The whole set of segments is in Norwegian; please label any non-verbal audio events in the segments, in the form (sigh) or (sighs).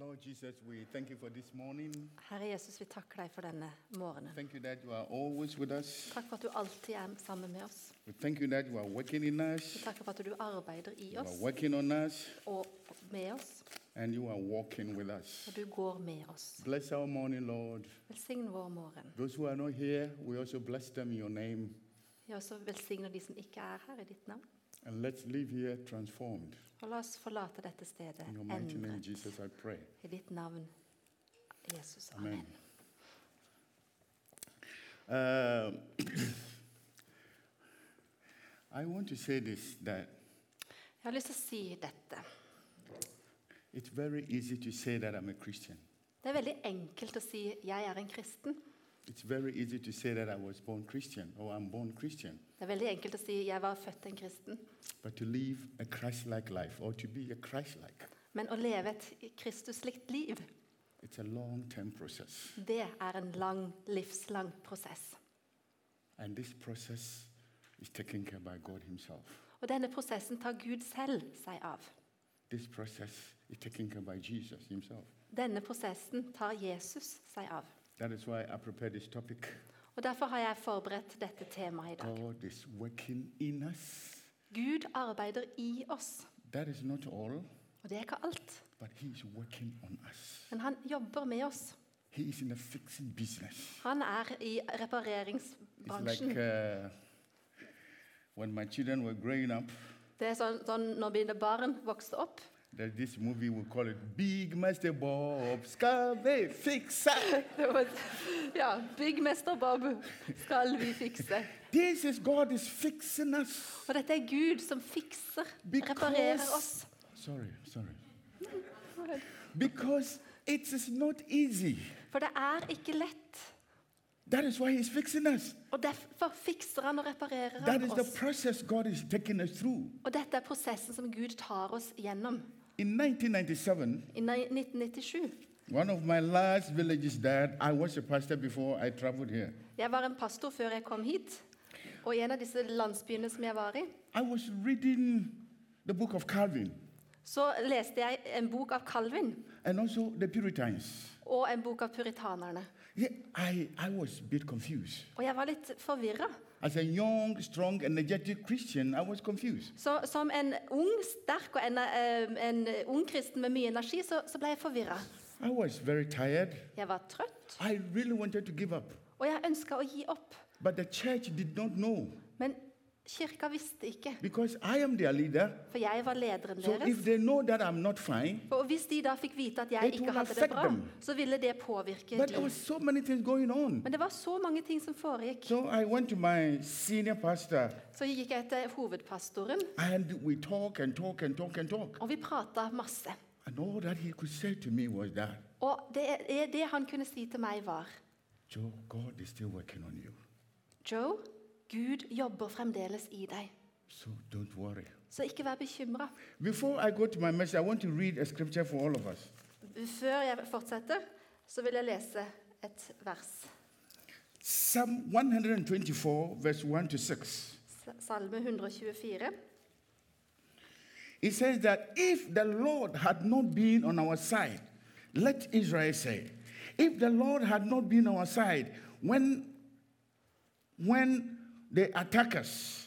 Lord Jesus, we thank you for this morning. Herre Jesus, vi takker deg for denne morgenen. Thank you that you are always with us. Takk for at du alltid er sammen med oss. We thank you that you are working in Vi takker for at du arbeider i you oss working on us, og med oss, and you are walking with us. og du går med oss. Bless our morning, Lord. Velsign vår morgen. Those who are not here, we also bless them in your name. Vi også velsigner de som ikke er her i ditt navn. And let's live here transformed. Og la oss forlate dette stedet endret. Jesus, I pray. I ditt navn, Jesus. Amen. Amen. Uh, (coughs) I want to say this that Jeg har lyst til å si dette. it's very easy to say that I'm a Christian. Det er veldig enkelt å si 'jeg er en kristen'. It's very easy to say that I was born Christian or I'm born Christian. Det er veldig enkelt å si 'jeg var født en kristen'. But to live a Christ like life or to be a Christ like, Men å leve et Kristuslikt liv, it's a long term process. det er en lang, livslang prosess. And this process is taken care by God Himself. Og denne prosessen tar Gud selv seg av. This process is taken care by Jesus Himself. Denne prosessen tar Jesus seg av. That is why I prepared this topic. Og Derfor har jeg forberedt dette temaet i dag. Gud arbeider i oss. That is not all, Og det er ikke alt. but He is working on us. Men han jobber med oss. He is in the fixing business. Han er i repareringsbransjen. like uh, when my children were growing up, Det er sånn, sånn Når mine barn vokste opp, there's this movie we call it Big Master Bob, Fixer. (laughs) det var, Ja, byggmester Bob skal vi fikse. This is God is fixing us. Og dette er Gud som fikser, Because- reparerer oss. Sorry, sorry. Because it is not easy. For det er ikke lett. That is why He's fixing us. Og derfor fikser han og reparerer That han is the oss. process God is taking us through. Og dette er prosessen som Gud tar oss gjennom. In 1997, I 1997 one of my last villages died. I was a pastor before I traveled here. Jeg var en pastor før jeg kom hit. Og i en av disse landsbyene som jeg var i, I was reading the book of Calvin så leste jeg en bok av Calvin and also the Puritans. og en bok av puritanerne. Yeah, I, I was a bit confused. Og jeg var litt forvirra. As a young, strong, energetic Christian, I was confused. Så som en ung, sterk og en, en ung kristen med mye energi, så, så ble jeg forvirra. I was very tired. Jeg var trøtt, I really wanted to give up. og jeg ønska å gi opp. But the church did not know Men kirka visste ikke, because I am their leader. for jeg var lederen deres. they know that I'm not fine, Og hvis de da fikk vite at jeg ikke hadde det bra, them. så ville det påvirke but was so. Men det var så mange ting som foregikk. So Så gikk jeg til hovedpastoren, and talk and talk and talk and talk. og vi prata masse. Og det, det han kunne si til meg, var Joe, God is still working on you. Joe, Gud jobber fremdeles i deg. So don't worry. Så ikke vær bekymra. Before I go to my message, I want to read a scripture for all of us. Før jeg fortsetter, så vil jeg lese et vers. Psalm 124, verse 1 to 6. Salme 124. It says that if the Lord had not been on our side, let Israel say, if the Lord had not been on our side when, when they attack us,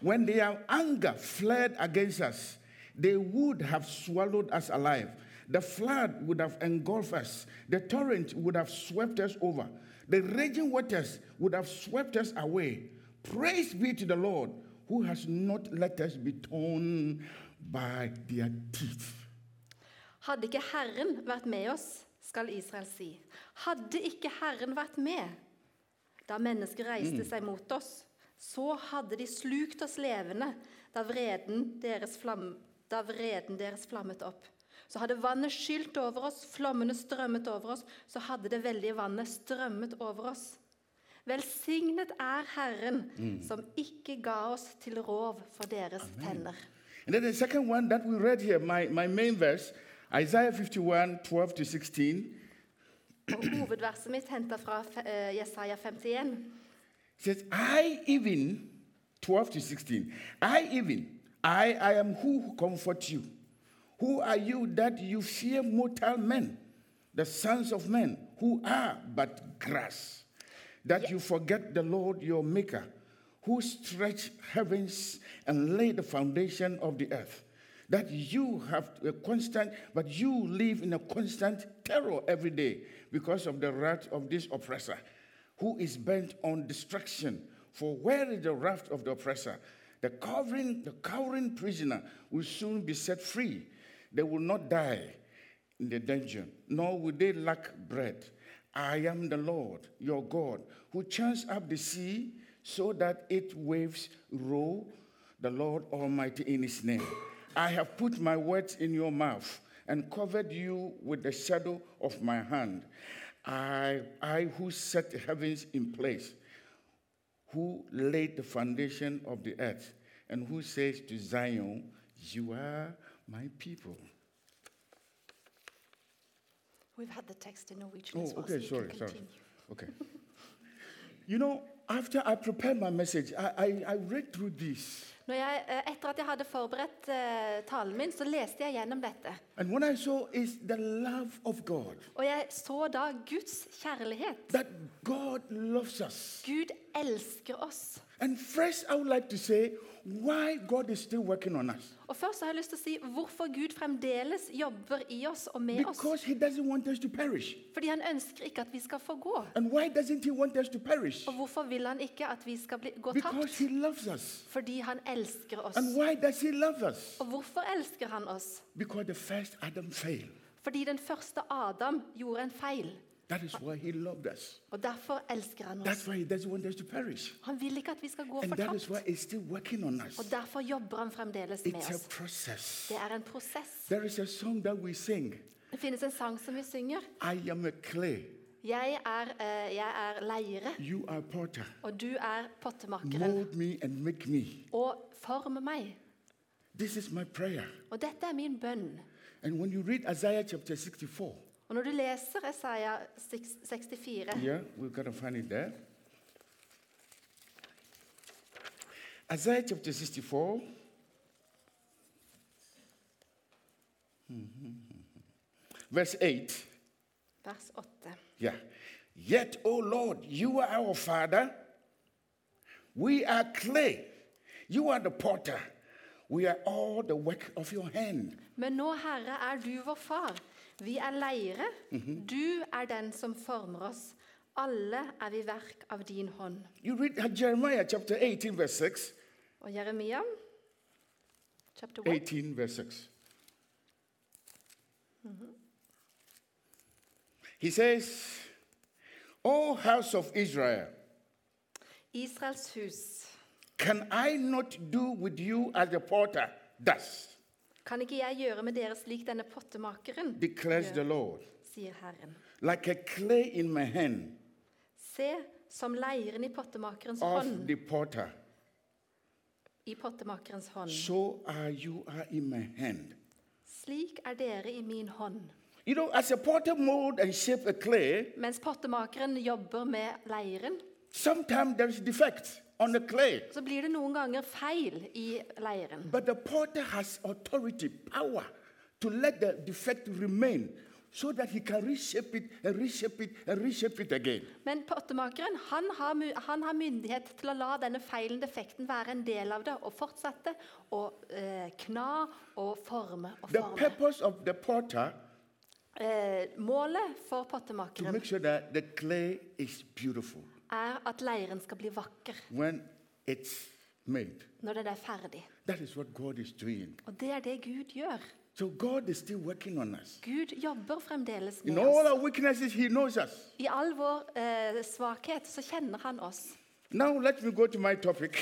when their anger fled against us, they would have swallowed us alive. The flood would have engulfed us. The torrent would have swept us over. The raging waters would have swept us away. Praise be to the Lord who has not let us be torn by their teeth. Hadde ikke Herren vært med oss, skal Israel si. Hadde ikke Herren vært med da mennesker reiste mm. seg mot oss, så hadde de slukt oss levende da vreden deres, flam, da vreden deres flammet opp. Så hadde vannet skylt over oss, flommene strømmet over oss, så hadde det veldige vannet strømmet over oss. Velsignet er Herren, som ikke ga oss til rov for deres tenner. And then the second one that we read here, my, my main verse, Isaiah 51, 12 to 16, Og hovedverset mitt henta fra eh, Jesaja 51. Says, I even, 12 to 16, I even, I, I am who comfort you, Who are you that you fear mortal men, the sons of men, who are but grass? That you forget the Lord your Maker, who stretched heavens and laid the foundation of the earth. That you have a constant, but you live in a constant terror every day because of the wrath of this oppressor, who is bent on destruction. For where is the wrath of the oppressor? The cowering, the cowering prisoner will soon be set free. They will not die in the dungeon, nor will they lack bread. I am the Lord your God, who churns up the sea so that its waves roll, the Lord Almighty in his name. I have put my words in your mouth and covered you with the shadow of my hand. I, I who set the heavens in place, who laid the foundation of the earth, and who says to Zion, You are my people. We've had the text in Norwegian Oh, as well, okay, so sorry, sorry. Okay. (laughs) you know, after I prepared my message, I, I, I read through this. Jeg, eh, etter at jeg hadde forberedt uh, talen min, så leste jeg gjennom dette. I saw is the love of God. Og jeg så da Guds kjærlighet. Gud elsker oss. First, like say why God is still working on us. Og først har jeg lyst til å si hvorfor Gud fremdeles jobber i oss og med oss. Because He want us to. Fordi han ønsker ikke at vi skal få gå. And why doesn't He want us to perish? Og hvorfor vil han ikke at vi skal bli, gå Because tapt? He loves us. Fordi han elsker oss. And why does He love us? Og hvorfor elsker han oss? Because the first Adam failed. Fordi den første Adam gjorde en feil. That is why He loved us. Og derfor elsker han That's oss. why He doesn't want us to perish. Han vil ikke at vi skal gå And that is why. He's still working on us. Og derfor jobber han fremdeles med It's a oss. process. Det er en prosess. There is a song that we sing Det finnes en sang som vi synger. I am a clay, Jeg er, eh, jeg er leire, you are potter. og du er pottemakeren. Mold me and make me. Og form meg. This is my prayer. Og dette er min bønn. And when you read Isaiah chapter 64, Og når du leser Isaiah 64, yeah, we've got to find it there. Isaiah chapter 64. Verse 8. vers 8 Yeah. Yet, O Lord, you are our Father. We are clay. You are the potter. We are all the work of your hand. Men nå, Herre, er du vår far. Vi er leire. Du er den som former oss. Alle er vi verk av din hånd. You read Jeremiah chapter 18, verse 6. Og Jeremia, chapter 1. 18, verse 6. He says, O house of Israel, Israels hus. can I not do with you as the potter does, Kan ikke jeg gjøre med dere slik denne pottemakeren declares the Lord? sier Herren. Like a clay in my hand Se, som leiren i pottemakerens of hånd, the potter, i pottemakerens hånd. so are you are in my hand. Slik er dere i min hånd. You know, as a potter mold and shape a clay, Mens pottemakeren jobber med leiren, sometimes is defect on the clay. så blir det noen ganger feil i leiren. But the potter has authority, power to let the defect remain so that he can reshape it and reshape it and reshape it again. Men pottemakeren han har, mu- han har myndighet til å la denne feilen, defekten, være en del av det og fortsette å eh, kna og forme og The forme. purpose of the potter Eh, målet for pottemakeren sure er at leiren skal bli vakker når den er ferdig. Og det er det Gud gjør. So God is still working on us. Gud jobber fremdeles In med all oss. our weaknesses, He knows us. I all vår eh, svakhet så kjenner han oss. Now let me go to my topic.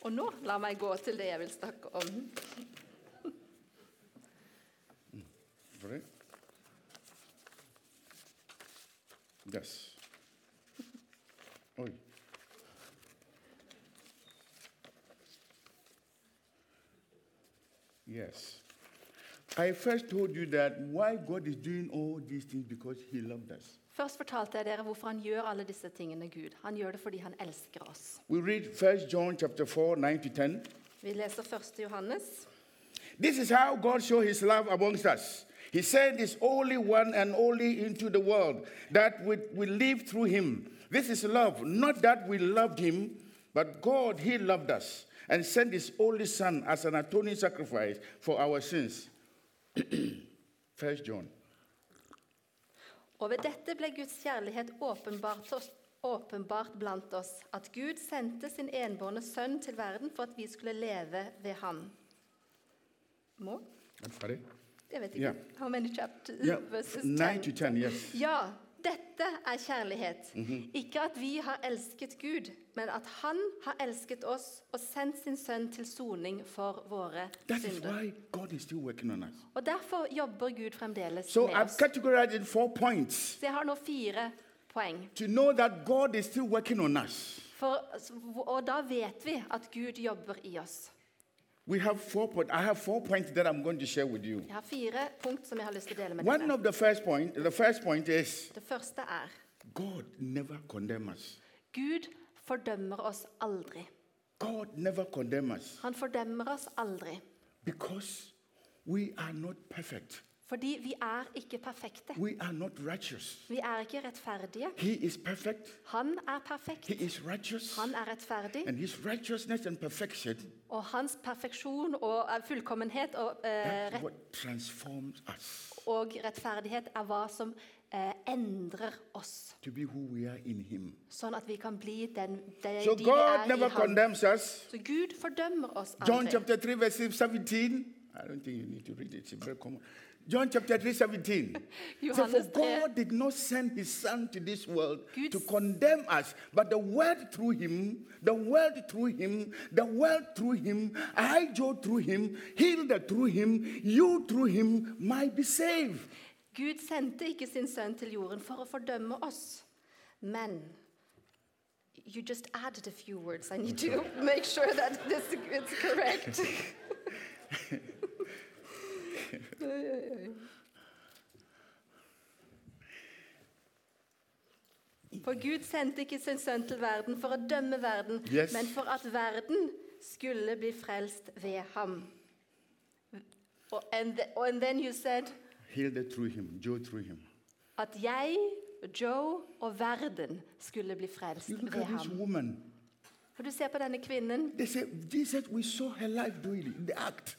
Og nå la meg gå til det jeg vil snakke om. Right? Yes. Oi. Yes. I first told you that why God is doing all these things because He loved us. Først fortalte jeg dere hvorfor han gjør alle disse tingene. Gud. Han gjør det fordi han elsker oss. We read 1 John chapter 4, 9-10. Vi leser 1. Johannes. This is how God showed his love amongst us. He sent his only one and only into the world that we, we live through him. This is love, not that we loved him, but God, he loved us and sent his only son as an atoning sacrifice for our sins. (clears throat) First John. Og ved dette ble Guds kjærlighet åpenbart, åpenbart blant oss, at Gud sendte sin enbårne sønn til verden for at vi skulle leve ved ham. Må? Jeg vet ikke. Yeah. How many chapters? yeah. (laughs) verses 9 to 10, yes. Ja, dette er kjærlighet. Ikke at vi har elsket Gud, men at Han har elsket oss og sendt sin sønn til soning for våre That synder. Og derfor jobber Gud fremdeles So med I've oss. Så jeg har nå fire poeng. to know that God is still working on us. For, og da vet vi at Gud jobber i oss. We have four point, I have four points that I'm going to share with you. Jeg har fire punkt som jeg har lyst til å dele med One dere. of the first point, the first point is Det første er God never condemns us. Gud fordømmer oss aldri. God never condemns us Han fordømmer oss aldri. because we are not perfect. Fordi vi er ikke perfekte. We are not righteous. Vi er ikke rettferdige. He is perfect. Han er perfekt. He is righteous. Han er rettferdig. And his righteousness and perfection Og hans perfeksjon og eh, fullkommenhet og, eh, rett, what transforms us og rettferdighet er hva som eh, endrer oss. to be who we are in him. Sånn at vi kan bli den, de, So de vi God er never i ham. us. Så Gud fordømmer oss John aldri. chapter 3, verse 17. I don't think you need to read it. It's very common. John chapter 3, 17. (laughs) so for God did not send his son to this world Gud to condemn us, but the word through him, the word through him, the word through him, I, Joe, through him, Hilda through him, you through him might be saved. Gud sendte ikke sin sønn til jorden for å fordømme oss, men You just added a few words. I need to (laughs) make sure that this is correct. (laughs) For Gud sendte ikke sin sønn til verden for å dømme verden, Yes. men for at verden skulle bli frelst ved ham. Og- And, the, and then you said Hilde through him, Joe through him. at jeg, Joe og verden skulle bli frelst ved ham. woman. For du ser på denne kvinnen. They said, they said we saw her life doing the act.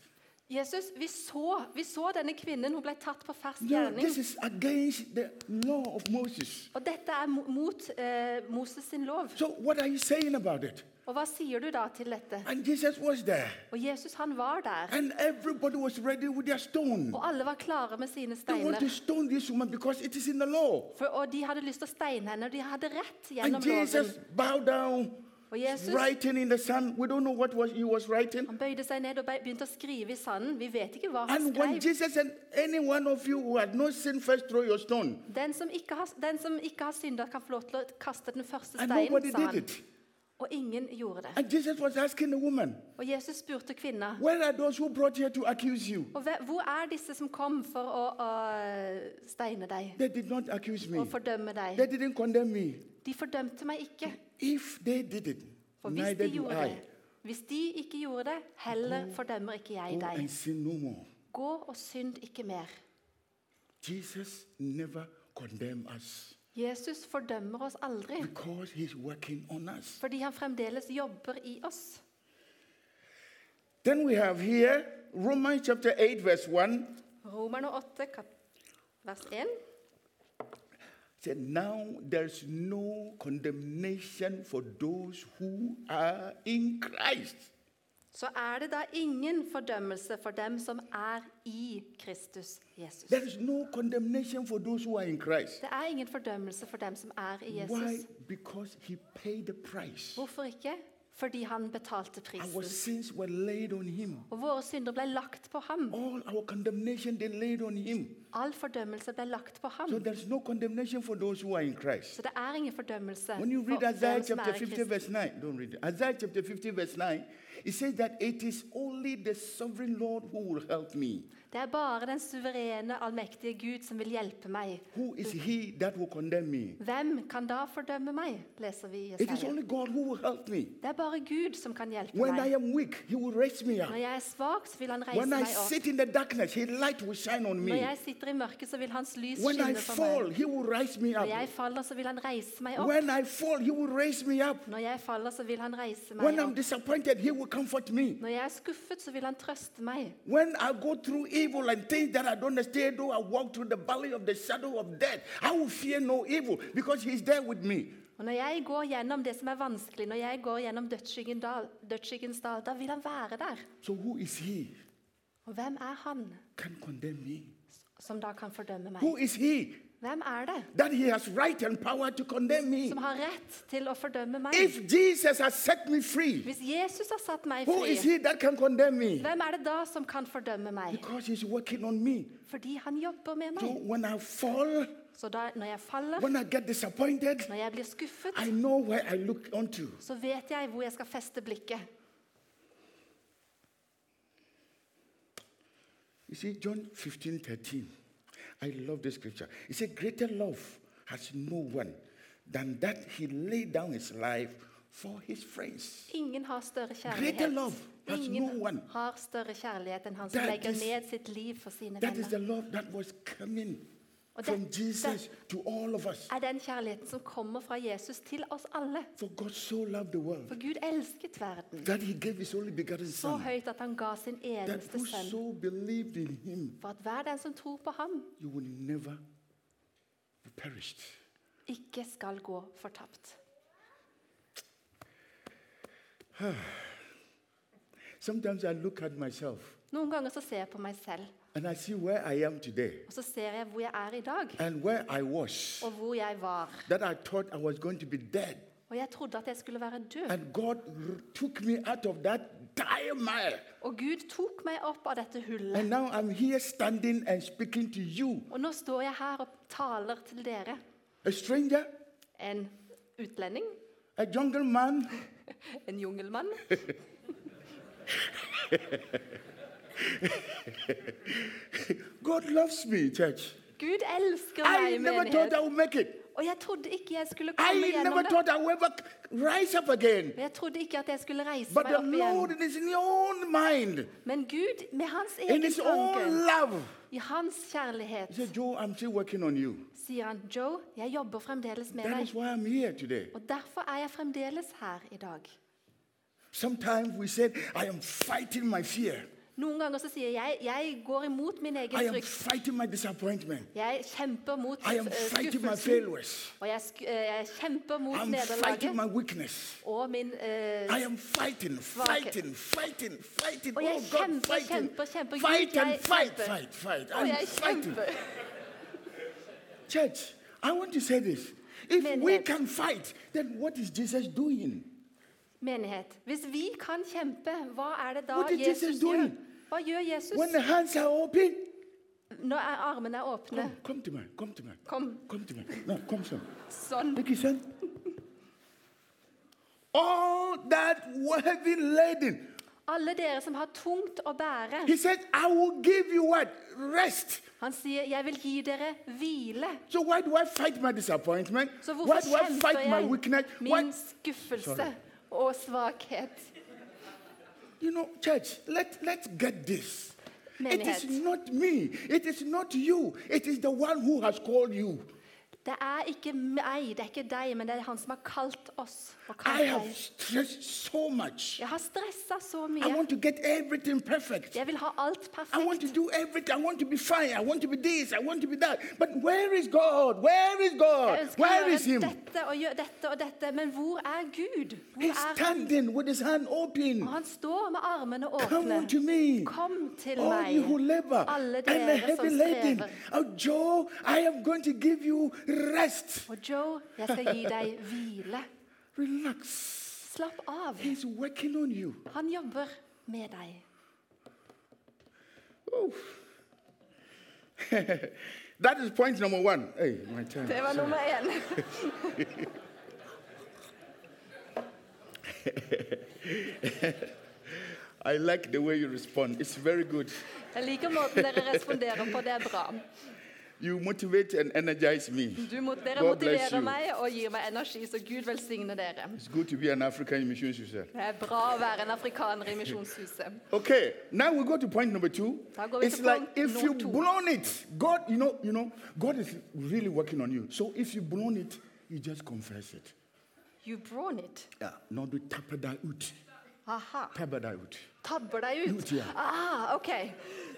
Jesus, vi så, vi så denne kvinnen, hun ble tatt på fersk No, gjerning. Moses. Og dette er mot eh, Moses sin lov. So? Og hva sier du da til dette? Og Jesus han var der. Og alle var klare med sine steiner. For, og de hadde lyst til å steine henne, og de hadde rett gjennom loven. Og Jesus writing in the sand. We don't know what was he was writing. han bøyde seg ned og begynte å skrive i sanden. Vi vet ikke hva han And when. Jesus said, any one of you who had no sin, first throw your stone. Den som ikke har, den som ikke har syndet, kan få lov til å kaste den første And steinen, nobody sa did han. it. Og ingen gjorde det. And Jesus was asking the woman, Og Jesus spurte kvinna where are those who brought here to accuse you? og hvor er disse som kom for å, å steine deg They did not accuse me. og fordømme They deg? didn't condemn me. De fordømte meg ikke. If they did it, For hvis de gjorde det, hvis de ikke gjorde det, heller fordømmer ikke jeg deg. no. Gå og synd ikke mer. Jesus never condemn us Jesus fordømmer oss aldri, because he's working on us. fordi han fremdeles jobber i oss. Then we have here Romans chapter 8, verse 1 Romerne 8, vers 1. said, Now there's no condemnation for those who are in Christ. Så er det da ingen fordømmelse for dem som er i Kristus Jesus. There is no condemnation for those who are in Christ. Det er ingen fordømmelse for dem som er i Why? Jesus. Because he paid the price. Hvorfor ikke? Fordi han betalte Our prisen. sins were laid on him. Og våre synder ble lagt på ham. All our condemnation they laid on him. All fordømmelse ble lagt på ham. So there's no condemnation for those who are in Christ. Så det er ingen fordømmelse When you read Isaiah er chapter i 50, Kristus. verse 9, don't read it. Isaiah chapter 50, verse 9, it says that it is only the sovereign Lord who will help me. Det er bare den suverene, allmektige Gud som vil hjelpe meg. Hvem kan da fordømme meg? leser vi i Jesaja. Det er bare Gud som kan hjelpe When meg. weak. Når jeg er svak, så vil han reise When meg opp. darkness, Når jeg sitter i mørket, så vil hans lys When skinne for fall, meg. Når jeg faller, så vil han reise meg opp. When fall. Når jeg faller, så vil han reise When meg I'm opp. Når jeg er skuffet, så vil han trøste meg. When I go through evil and things that I don't understand, though I walk through the valley of the shadow of death, I will fear no evil because he's there with me. Og når jeg går gjennom det som er vanskelig, når jeg går gjennom dal, dødsskyggens dal, da vil han være der. So who is he Og hvem er han can condemn me? som da kan fordømme meg? Who is he Hvem er det that he has right and power to condemn me? som har rett til å fordømme meg? If Jesus has set me free, Hvis Jesus har satt meg who is fri, he that can condemn me? hvem er det da som kan fordømme meg? Because he's working on me. Fordi han jobber med So meg. when I fall, Så da, når jeg faller, when I get disappointed, når jeg blir skuffet, I know where I look onto. så vet jeg hvor jeg skal feste blikket. You see, John 15, 13. I love this scripture. It said, Greater love has no one than that he laid down his life for his friends. Ingen har større Greater kjærlighet. love has no Ingen one. har større kjærlighet enn han som That legger is- ned sitt liv for sine That is the love that was coming dette Jesus to all of us. er den kjærligheten som kommer fra Jesus til oss alle. For so loved the world For Gud elsket verden that he gave his only begotten så høyt at han ga sin eneste sønn. For at hver den som tror på ham, ikke skal gå fortapt. (sighs) Sometimes I look at myself Noen ganger så ser jeg på meg selv, and I see where I am today og så ser jeg hvor jeg er i dag, and where I was. og hvor jeg var. That I thought I was going to be dead. Og jeg trodde at jeg skulle være død. And God took me out of that dire. Og Gud tok meg opp av dette hullet. And now I'm here standing and speaking to you, Og nå står jeg her og taler til dere. a stranger, En utlending, a jungle man, (laughs) en jungelmann. (laughs) (laughs) God loves me, church. Gud elsker I meg, never thought. I would make it. Og jeg trodde ikke jeg skulle komme I gjennom never det. thought I would ever rise up again. Jeg trodde ikke at jeg skulle reise But meg the opp. Lord, igjen. is in your own mind, Men Gud, med hans in egen His own tanke, love. i hans kjærlighet, He said, Joe, I'm still working on you. sier han, Joe, jeg jobber fremdeles med That deg. is why I'm here today. Og derfor er jeg fremdeles her i dag. Sometimes we said, I am fighting my fear. Noen ganger så sier jeg, jeg går imot min egen frykt. Jeg kjemper mot eh, skuffelsen. Og jeg, eh, jeg kjemper mot nederlaget og min uh, fighting, fighting, fighting, fighting. Og jeg Oh God, kjemper, kjemper, kjemper. Fight and fight, fight, fight. I'm fighting. kjemper. Church, I want to say this. If we can fight, then what is Jesus doing? Menighet. Hvis vi kan kjempe, hva er det da Jesus gjør? Hva gjør Jesus When the hands are open, når armene er åpne? kom til meg kom til meg me, Kom, til meg me. No, kom sånn. sånn. Ikke sant? All that heavy laden. Alle dere som har tungt å bære. He said, I will give you what? Rest. Han sier, 'Jeg vil gi dere hvile'. So why do I fight my disappointment? Så Why hvorfor do I jeg my weakness? Min skuffelse Sorry. Og svakhet? You know, church, let, let's get this. It is not me. It is not you. It is the one who has called you. Det er ikke meg, det er ikke deg, men det er han som har kalt oss. I have stressed so much. Jeg har stressa så I mye. want to get everything perfect. Jeg vil ha alt I want to perfekt. do everything. I want to be fine. I want to be this. I want to be that. But where is God? Where is God? Where is Him? dette og gjøre dette og dette, men hvor er Gud? Hvor He's er standing with His hand open. Og han står med armene Come åpne. unto me. Kom til All you who meg, labor alle and dere heavy som laden. strever. Oh, Joe, I am going to give you rest. Og Joe, jeg skal gi deg hvile. Relax. Slapp av. He's working on you. Han jobber med deg. Oh. (laughs) that is point number one. Hey, my turn. Det var nummer én. (laughs) I like the way you respond. It's very good. Jeg liker måten dere responderer på. Det er bra. You motivate and energize me. Du, mot- dere God bless motiverer you. meg og gir meg energi, så Gud velsigne dere. It's good to be an African in Mission. Det er bra å være en afrikaner i Misjonshuset. Okay, now we go to point number two. Da går vi It's til like punkt if you nummer to. blown it, God, you know, you know, God is really working on you. So if you blown it, you just confess it. You brawn it. Yeah, not do tap that out. Aha. Tapper that out. Tabber deg ut. Ut, ja. Ah, ok.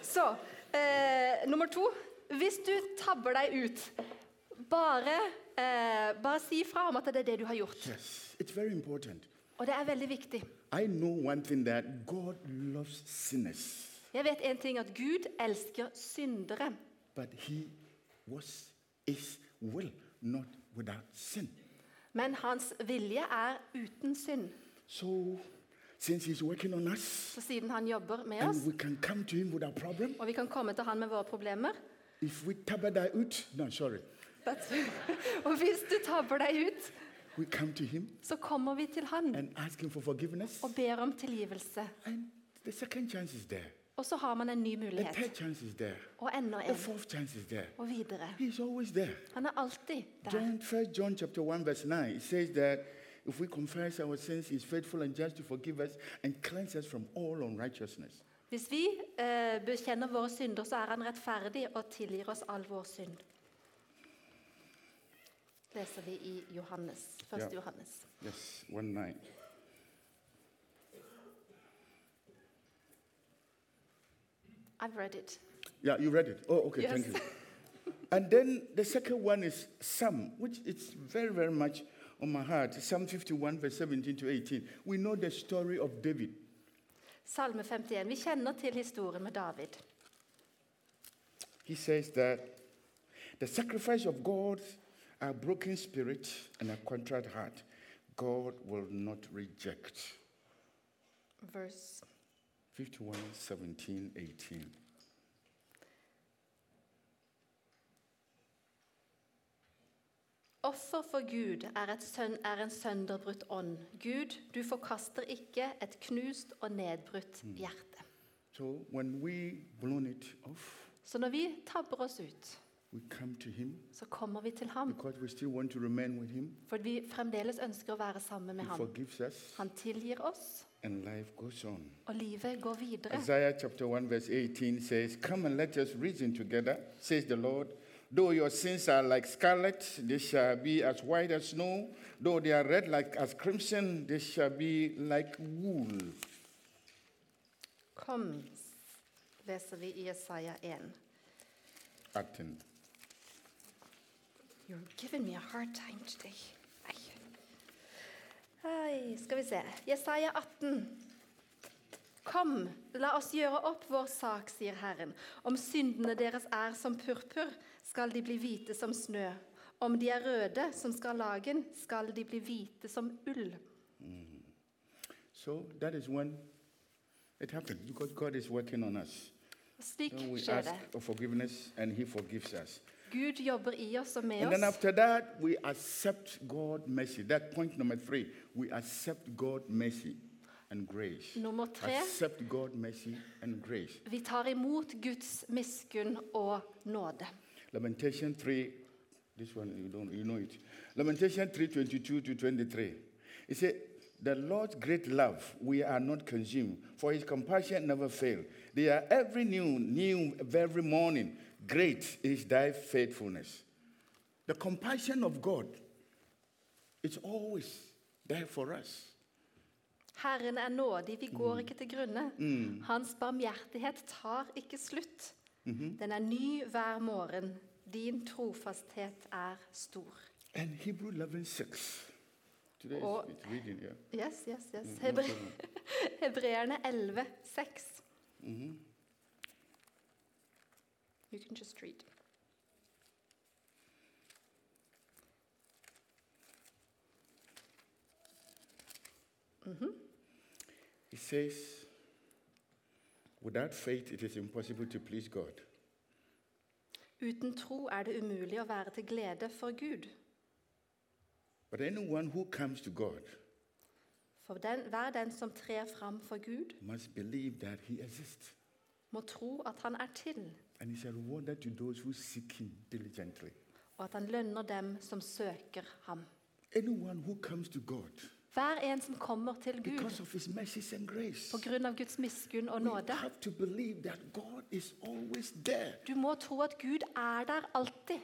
Så eh, nummer to. Hvis du tabber deg ut, bare, eh, bare si fra om at det er det du har gjort. Yes, it's very important. Og det er veldig viktig. I know one thing that God loves sinners, Jeg vet en ting at Gud elsker syndere, but He was, is, will not without sin. men hans vilje er uten synd. So, since He's working on us, Så siden han jobber med and oss, we can come to Him with our problem, og vi kan komme til han med våre problemer if we tapper that out, no, sorry, That's- (laughs) Og hvis du tabber deg ut, we come to Him så kommer vi til han and ask Him for forgiveness, og ber om tilgivelse. and the second chance is there, Og så har man en ny the mulighet. third chance is there, Og enda the en. fourth chance is there. Og videre. He's always there. Han er alltid der. John, 1 John chapter 1, verse 9, it says that if we confess our sins, he's faithful and just to forgive us and cleanse us from all unrighteousness. Hvis vi eh, bekjenner våre synder, så er han rettferdig og tilgir oss all vår synd. Leser vi i Johannes, 1. Ja. Johannes. Yes, 1 9. I've read it. Yeah, you read it. Oh, okay, thank you. And then the second one is Psalm, which is very, very much on my heart. Psalm 51, verse 17 to 18. We know the story of David. Salme 51. Vi kjenner til historien med David. He says that the sacrifice of God, a broken spirit and a contrite heart, God will not reject. Verse 51, 17, 18. Offer for Gud er, et sønn, er en sønderbrutt ånd. Gud, du forkaster ikke et knust og nedbrutt hjerte. So off, Så når vi tabber oss ut, Him så kommer vi til ham. For vi fremdeles ønsker å være sammen med He ham. us, Han tilgir oss, og livet går videre. Isaiah 1, vers 18 sier, Come and let us reason together, says the Lord. Though your sins are like scarlet, they shall be as white as snow. Though they are red like as crimson, they shall be like wool. Kom, leser vi i Jesaja 1. 18. You're giving me a hard time today. Nei. Hei, skal vi se. Jesaja 18. Kom, la oss gjøre opp vår sak, sier Herren. Om syndene deres er som purpur, skal de bli hvite som snø. Om de er røde som skarlagen, skal de bli hvite som ull. So that is when it happens because God is working on us. Slik So we skjer ask for forgiveness and He forgives us. Gud jobber i oss og med And then oss. after that, we accept God's mercy. That point number three, we accept God's mercy and grace. Nummer tre, Accept God's mercy and grace. vi tar imot Guds miskunn og nåde. Lamentation 3, this one you don't you know it. Lamentation 3, 22 to 23. It said, The Lord's great love, we are not consumed, for his compassion never fail. They are every new, new every morning. Great is thy faithfulness. The compassion of God is always there for us. Herren er nådig, vi går ikke til grunne. Hans barmhjertighet tar ikke slutt. Den er ny hver morgen. Din trofasthet er stor. And Hebrew 11, 6. Today is it's reading, yeah. Yes, yes, yes. Mm, Hebre. (laughs) Hebreerne 11, 6. Mhm. You can just read. It says, without faith, it is impossible to please God. Uten tro er det umulig å være til glede for Gud. But anyone who comes to God For den, hver den som trer fram for Gud, must believe that He exists. må tro at han er til, And He's a rewarder to those who seek Him diligently. og at han lønner dem som søker ham. Anyone who comes to God Hver en som kommer til Gud av Guds miskunn og nåde, du må tro at Gud er der alltid.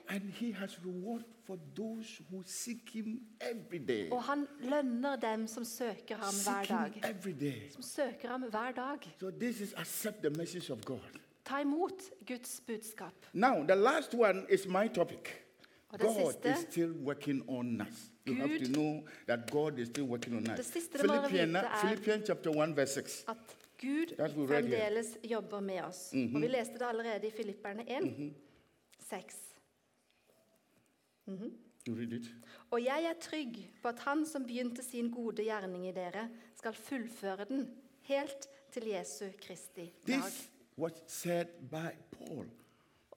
Og han lønner dem som søker ham hver dag. Som søker ham hver dag. Så dette. Ta imot Guds budskap. Now, the last one is my topic. Og det God siste- is still working on us. You have to know that God is still working on us. Philippians, er- chapter 1, verse 6. At Gud That we read here. jobber med oss. Og vi leste det allerede i Filipperne 1, 6. You read it. Og jeg er trygg på at han som begynte sin gode gjerning i dere, skal fullføre den helt til Jesu Kristi dag. This was said by Paul,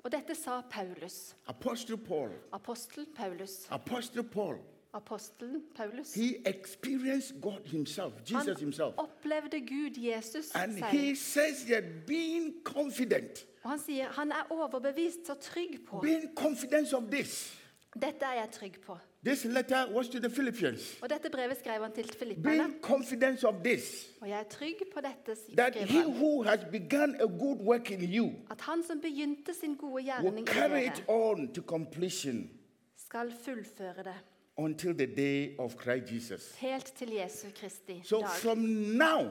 Og dette sa Paulus. Apostel Paul. Apostel Paulus. Apostel Paul. Apostelen Paulus. He experienced God Himself, Jesus Han Himself. opplevde Gud, Jesus, And selv. he says that being confident, Og han sier han er overbevist og trygg på. being confident of this. Dette er jeg trygg på. This letter was to the Philippians. Og dette brevet skrev han til filipperne. Being confident of this. Og jeg er trygg på dette, that he who has begun a good work in you At han som begynte sin gode will gjerning i carry it dere, on to completion skal fullføre det until the day of Christ Jesus. helt til Jesu Kristi So dag. from now,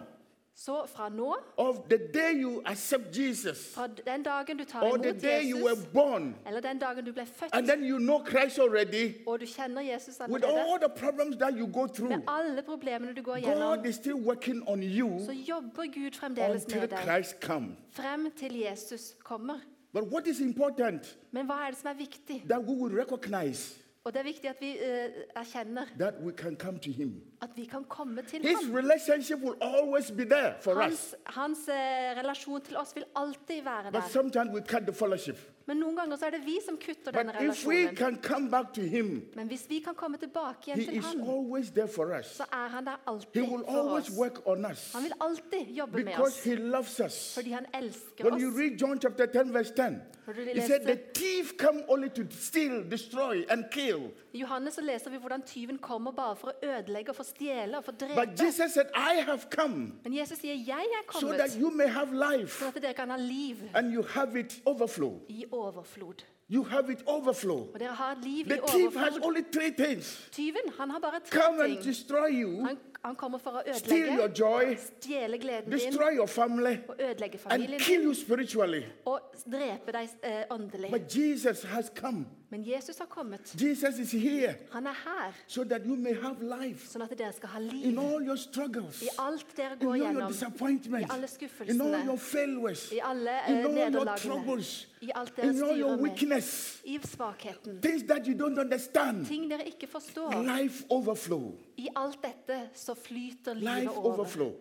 Så fra nå, of the day you accept Jesus, fra den dagen du tar or the imot day you were Jesus, born, eller den dagen du ble født, and then you know Christ already, og du kjenner Jesus with allerede, all the problems that you go through, med alle problemene du går God gjennom, is still working on you så jobber Gud fremdeles until med deg Christ comes. frem til Jesus kommer. But what is important Men hva er det som er viktig? that we will recognize Og det er viktig at vi eh, erkjenner that we can come to Him. At vi kan komme til His ham. relationship will always be there for us. Hans, hans eh, relasjon til oss vil alltid være But der. sometimes we cut the fellowship. Men noen ganger så er det vi som kutter denne But if we relasjonen. can come back to Him, Men hvis vi kan komme tilbake He igjen til is ham, always there for us. så er han der He alltid will for always oss. work on us Han vil alltid jobbe med because oss He loves us. fordi han elsker When you oss. read John chapter 10, verse 10, Når du He said, leser- The thief come only to steal, destroy, and kill. I Johannes så leser vi hvordan tyven kommer bare for å ødelegge og stjele og But. Jesus said, I have come Men Jesus sier, 'Jeg er so that kommet you may have life for at dere kan ha liv and you have it overflow. i overflod'. You have it overflow. Og dere har liv i The thief has overflod. only three things Tyven han har bare come tre and ting. destroy you, Han, han kommer for å steal your ødelegge, joy, stjele gleden din destroy your family, og ødelegge and familien kill din you spiritually. og drepe deg eh, åndelig. But Jesus has come. Men Jesus har kommet. Jesus is here Han er her, so that you may have life sånn at dere skal ha in liv all your struggles, i alt dere in går all your gjennom. disappointments, I alle in all skuffelsene. failures, I alle in eh, all your nederlagene. troubles, I alt dere in all your styrer med. weakness, I svakheten. things that you don't understand. Ting dere ikke forstår. Life overflow. I alt dette så flyter Life livet over. overflow.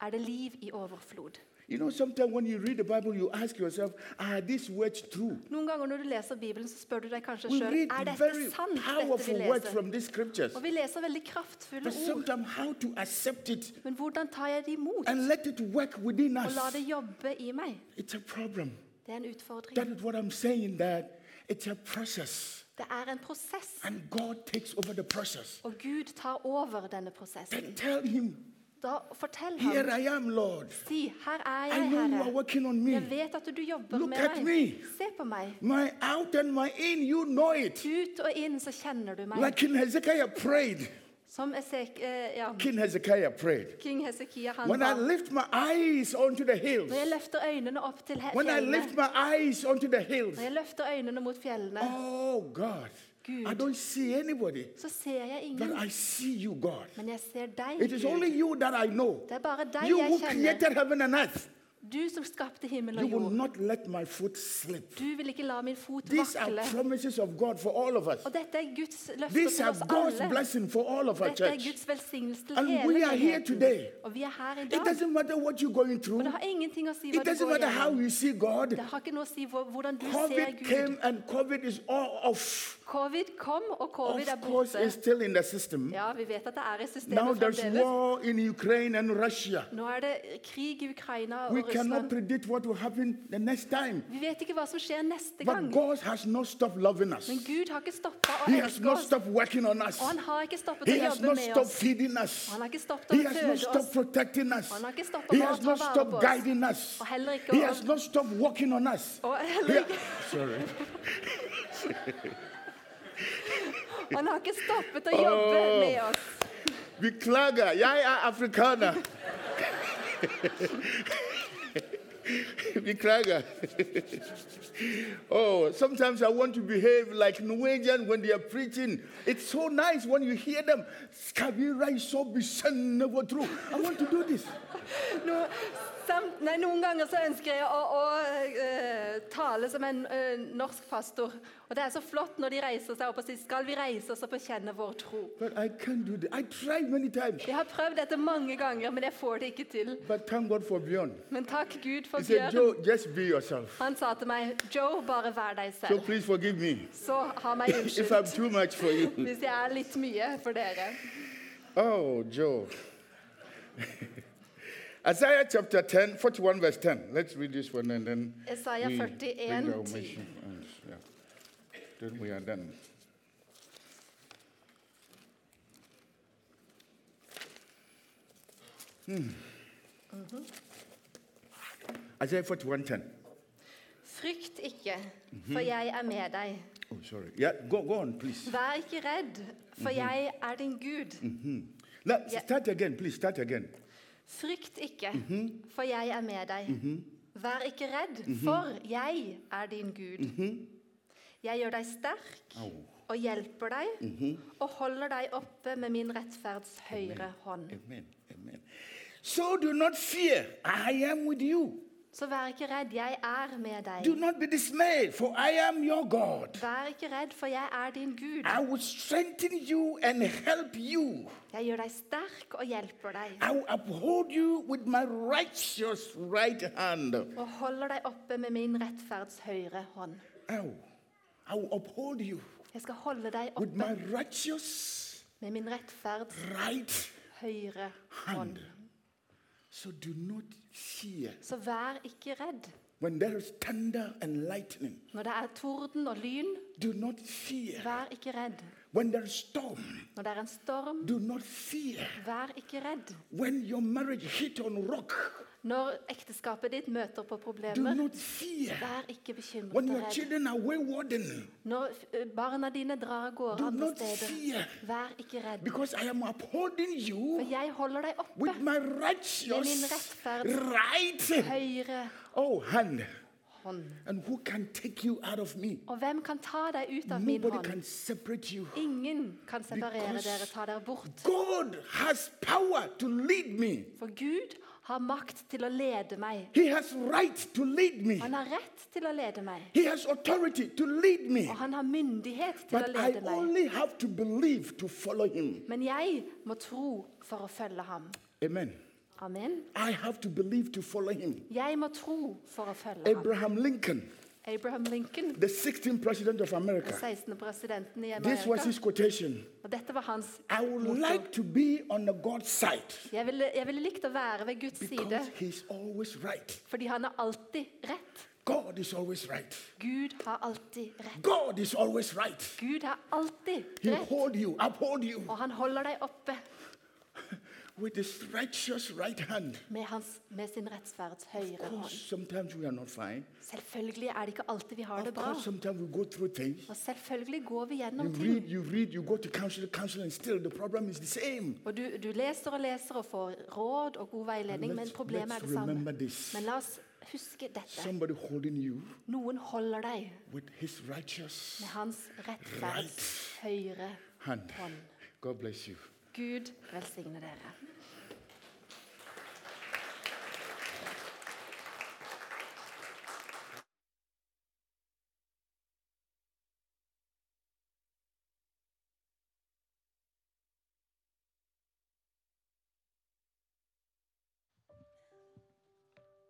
Er det liv i overflod? You know, sometimes when you read the Bible, you ask yourself, are these words true? Noen ganger når du leser Bibelen, så spør du deg kanskje We read er dette very sant, dette powerful vi words leser. from these scriptures. Og vi leser veldig kraftfulle But ord. sometimes how to accept it Men hvordan tar jeg det imot? and let it work within Og us. la det jobbe i meg? It's a problem. Det er en utfordring. That is what I'm saying, that it's a process. Det er en prosess. And God takes over the process. Og Gud tar over denne Then prosessen. tell him, Da fortell Here ham. I am, Lord. Si, her er I jeg, know you are Herre. working on Jeg me. vet at du jobber Look med at meg. me. Se på meg. My out and my in, you know it. Ut og inn så kjenner du meg. Like King Hezekiah prayed. Som Esek, eh, ja, King Hezekiah prayed. King Hesekia han When I ba. lift my eyes onto the hills, Når jeg løfter øynene opp til he- when I fjellene, lift my eyes onto the hills, når jeg løfter øynene mot fjellene, oh God, Gud. I don't see anybody, så ser jeg but. I see you, God. Men jeg ser deg, It is only you that I know. Det er bare deg You jeg who kjenner. created heaven and earth. Du som skapte himmel You og will jord. not let my foot slip. Du vil ikke la min fot These are vakle. promises of God for all of us. Og dette er Guds løfter These til are oss God's alle. blessing for all of our Dette er church. Guds velsignelse til And hele we are here menigheten. today. Og vi er her i It dag. doesn't matter what you're going through. Og det har ingenting å si hva It du doesn't går matter how gjennom. you see God. Det har ikke noe å si hvor- hvordan du ser COVID Gud. came and COVID is all off. Covid kom, og covid er Of course, borte. it's still in the system. Ja, vi vet at det er i Now systemet there's fremdeles. war in Ukraine and Russia. Nå er det krig i Ukraina og cannot Russland. predict what will happen the next time. Vi vet ikke hva som skjer neste But gang. God has not stopped loving us. Men Gud har ikke stoppa å He has elske not oss. stopped working on us. Og han har ikke stoppet He å has jobbe not med stopped oss. feeding us. Han har ikke stoppet å He has not føde stopped oss. protecting us. Han har ikke stoppet He å has ta not vare stopped på oss. guiding us. Og heller ikke He å- has not stopped working on us. Og He- heller ikke, (laughs) Sorry. (laughs) (laughs) han har ikke stoppet å jobbe Oh. med oss. Beklager, jeg er afrikaner. (laughs) Beklager. oh, sometimes I want to behave like Norwegian when they are preaching. It's so nice when you hear them. Skabira is so never true. I want to do this. No, sam, nei, noen ganger så ønsker jeg å, å uh, tale som en uh, norsk pastor. Og det er så flott når de reiser seg opp og sier 'Skal vi reise oss og bekjenne vår tro'? Jeg har prøvd dette mange ganger, men jeg får det ikke til. Men takk Gud for He Bjørn. Han sa til meg 'Joe, bare vær deg selv'. So me Så ha meg (laughs) unnskyldt hvis jeg er litt mye for dere. Oh, Joe. (laughs) Isaiah chapter 10, 41, verse 10. Let's read this one and then Isaiah we 41, bring our mission. ends. Yeah. Then we are done. Hmm. Isaiah 41, 10. Frykt ikke, for jeg er med deg. Oh, sorry. Yeah, go, go on, please. Vær ikke redd, for jeg er din Gud. Now, Yeah. start again, please. Start again. Frykt ikke, for jeg er med deg. Vær ikke redd, for jeg er din Gud. Jeg gjør deg sterk Oh, og hjelper deg, og holder deg oppe med min rettferds høyre hånd. amen. Amen. So do not fear. I am with you. Så vær ikke redd, jeg er med deg. Do not be dismayed, for I am your God. Vær ikke redd, for jeg er din Gud. I will strengthen you and help you. Jeg gjør deg sterk og hjelper deg, I will uphold you with my righteous right hand. og holder deg oppe med min rettferds høyre hånd. Ow. I will uphold you Jeg skal holde deg with my righteous med min rettferds right høyre hånd. hand. So do not fear Så vær ikke redd. when there is thunder and lightning. Når det er torden og lyn, Do not fear vær ikke redd. when there is storm. Når det er en storm, Do not fear vær ikke redd. when your marriage hit on rock. Når ekteskapet ditt møter på problemer, vær ikke bekymret redd. Når eh, barna dine drar av gårde andre steder, fear vær ikke redd. For jeg holder deg oppe with my med min righteous right høyre oh hand. hånd. Og hvem kan ta deg ut av min Nobody hånd? separate you. Ingen kan separere Because- dere, ta dere bort. For Gud har makt til å lede meg. He has right to lead me. Han har rett til å lede meg. He has authority to lead me. Og han har myndighet til å lede I meg. only have to believe to follow him. Men jeg må tro for å følge ham. Amen. Amen. I have to believe to follow him. Jeg må tro for å følge ham. Abraham Lincoln, Abraham Lincoln, the 16th president of America. 16. presidenten i This was his quotation. Og dette var hans I would motto. like to be on the God's side Jeg ville, jeg ville likt å være ved Guds side, because he's always right. fordi han er alltid rett. God is always right. Gud har alltid rett. God is always right. Gud har alltid He rett. hold you, uphold you Og han holder deg oppe with his righteous right hand. med, hans, med sin rettferds høyre hånd. sometimes we are not fine. Selvfølgelig er det ikke alltid vi har Of det bra. course, sometimes we go through things. Og selvfølgelig går vi You gjennom read, ting. you read, you go to counsel, counsel, and still the problem is the same. Og du, du leser og leser og får råd og god veiledning, men problemet er det samme. this. Men la oss huske dette. Somebody holding you Noen holder deg with his righteous med hans rettferds høyre hand. hånd. God bless you. Gud velsigne dere.